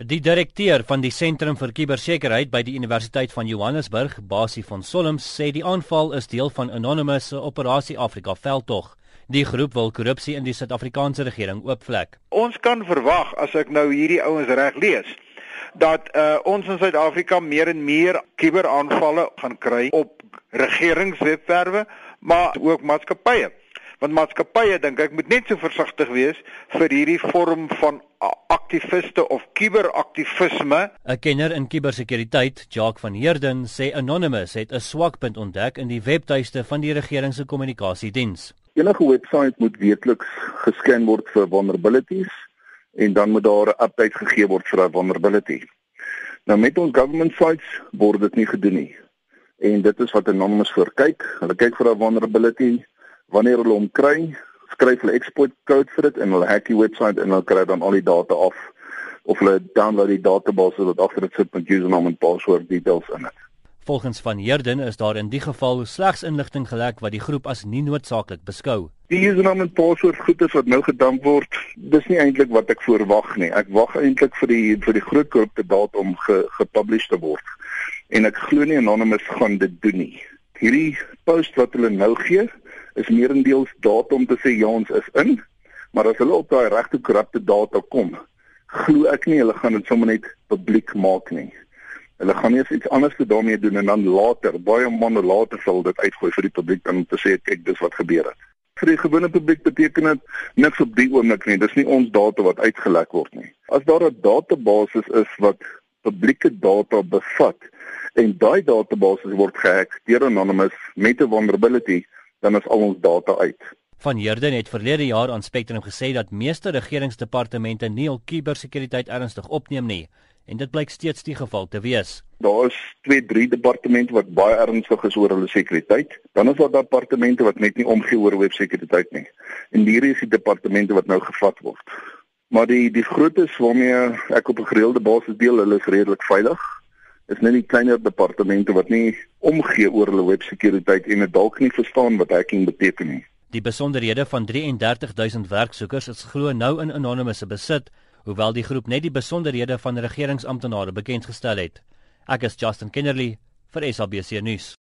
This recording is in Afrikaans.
Die direkteur van die Sentrum vir Kubersekerheid by die Universiteit van Johannesburg, Basie van Solms, sê die aanval is deel van Anonymous se Operasie Afrika veldtog. Die groep wil korrupsie in die Suid-Afrikaanse regering oopvlek. Ons kan verwag as ek nou hierdie ouens reg lees dat uh, ons in Suid-Afrika meer en meer kuberaanvalle gaan kry op regeringswebwerwe, maar ook maatskappye want maatskappye dink ek moet net so versigtig wees vir hierdie vorm van aktiviste of kuberaktivisme. 'n Kenner in kubersekuriteit, Jacques van Heerden, sê Anonymous het 'n swakpunt ontdek in die webtuiste van die regering se kommunikasiediens. Enige webwerf moet weekliks gesken word vir vulnerabilities en dan moet daar 'n update gegee word vir daai vulnerability. Nou met ons government sites word dit nie gedoen nie. En dit is wat Anonymous vir kyk. Hulle kyk vir daai vulnerability wanneer hulle hom kry, skryf hulle exploit code vir dit en hulle hack die webwerf en hulle kry dan al die data af of hulle download die database wat agter dit sit met username en password details in dit. Volgens van Heerden is daar in die geval slegs inligting gelek wat die groep as nie noodsaaklik beskou. Die username en password goedes wat nou gedump word, dis nie eintlik wat ek voorwag nie. Ek wag eintlik vir die vir die groot korrupte data om ge, gepublish te word. En ek glo nie anonymous gaan dit doen nie. Hierdie post wat hulle nou gee, is meerendeels data om te sê ja ons is in, maar as hulle op daai regte korrupte data kom, glo ek nie hulle gaan dit sommer net publiek maak nie. Hulle gaan eers iets anders daarmee doen en dan later, baie maande later sal dit uitgooi vir die publiek om te sê kyk dis wat gebeur het. Vir die gewone publiek beteken dit niks op die oomblik nie. Dis nie ons data wat uitgelek word nie. As daar 'n database is wat publieke data bevat en daai database word gehack deur Anonymous met 'n vulnerability, dan is al ons data uit. Van Heerden het verlede jaar aan Spectrum gesê dat meeste regeringsdepartemente nie hul kubersekuriteit ernstig opneem nie en dit blyk steeds die geval te wees. Daar is 2, 3 departemente wat baie ernstig is oor hulle sekuriteit. Dan is daar departemente wat net nie omgee oor websekuriteit nie. En hierdie is die departemente wat nou gevat word. Maar die die grootes waarmee ek op 'n gereelde basis deel, hulle is redelik veilig is net die kleiner departemente wat nie omgee oor hulle websekuriteit en dit dalk nie verstaan wat hacking beteken nie. Die besonderhede van 33000 werksoekers is glo nou in anonieme besit, hoewel die groep net die besonderhede van regeringsamptenare bekend gestel het. Ek is Justin Kennerly vir SABC nuus.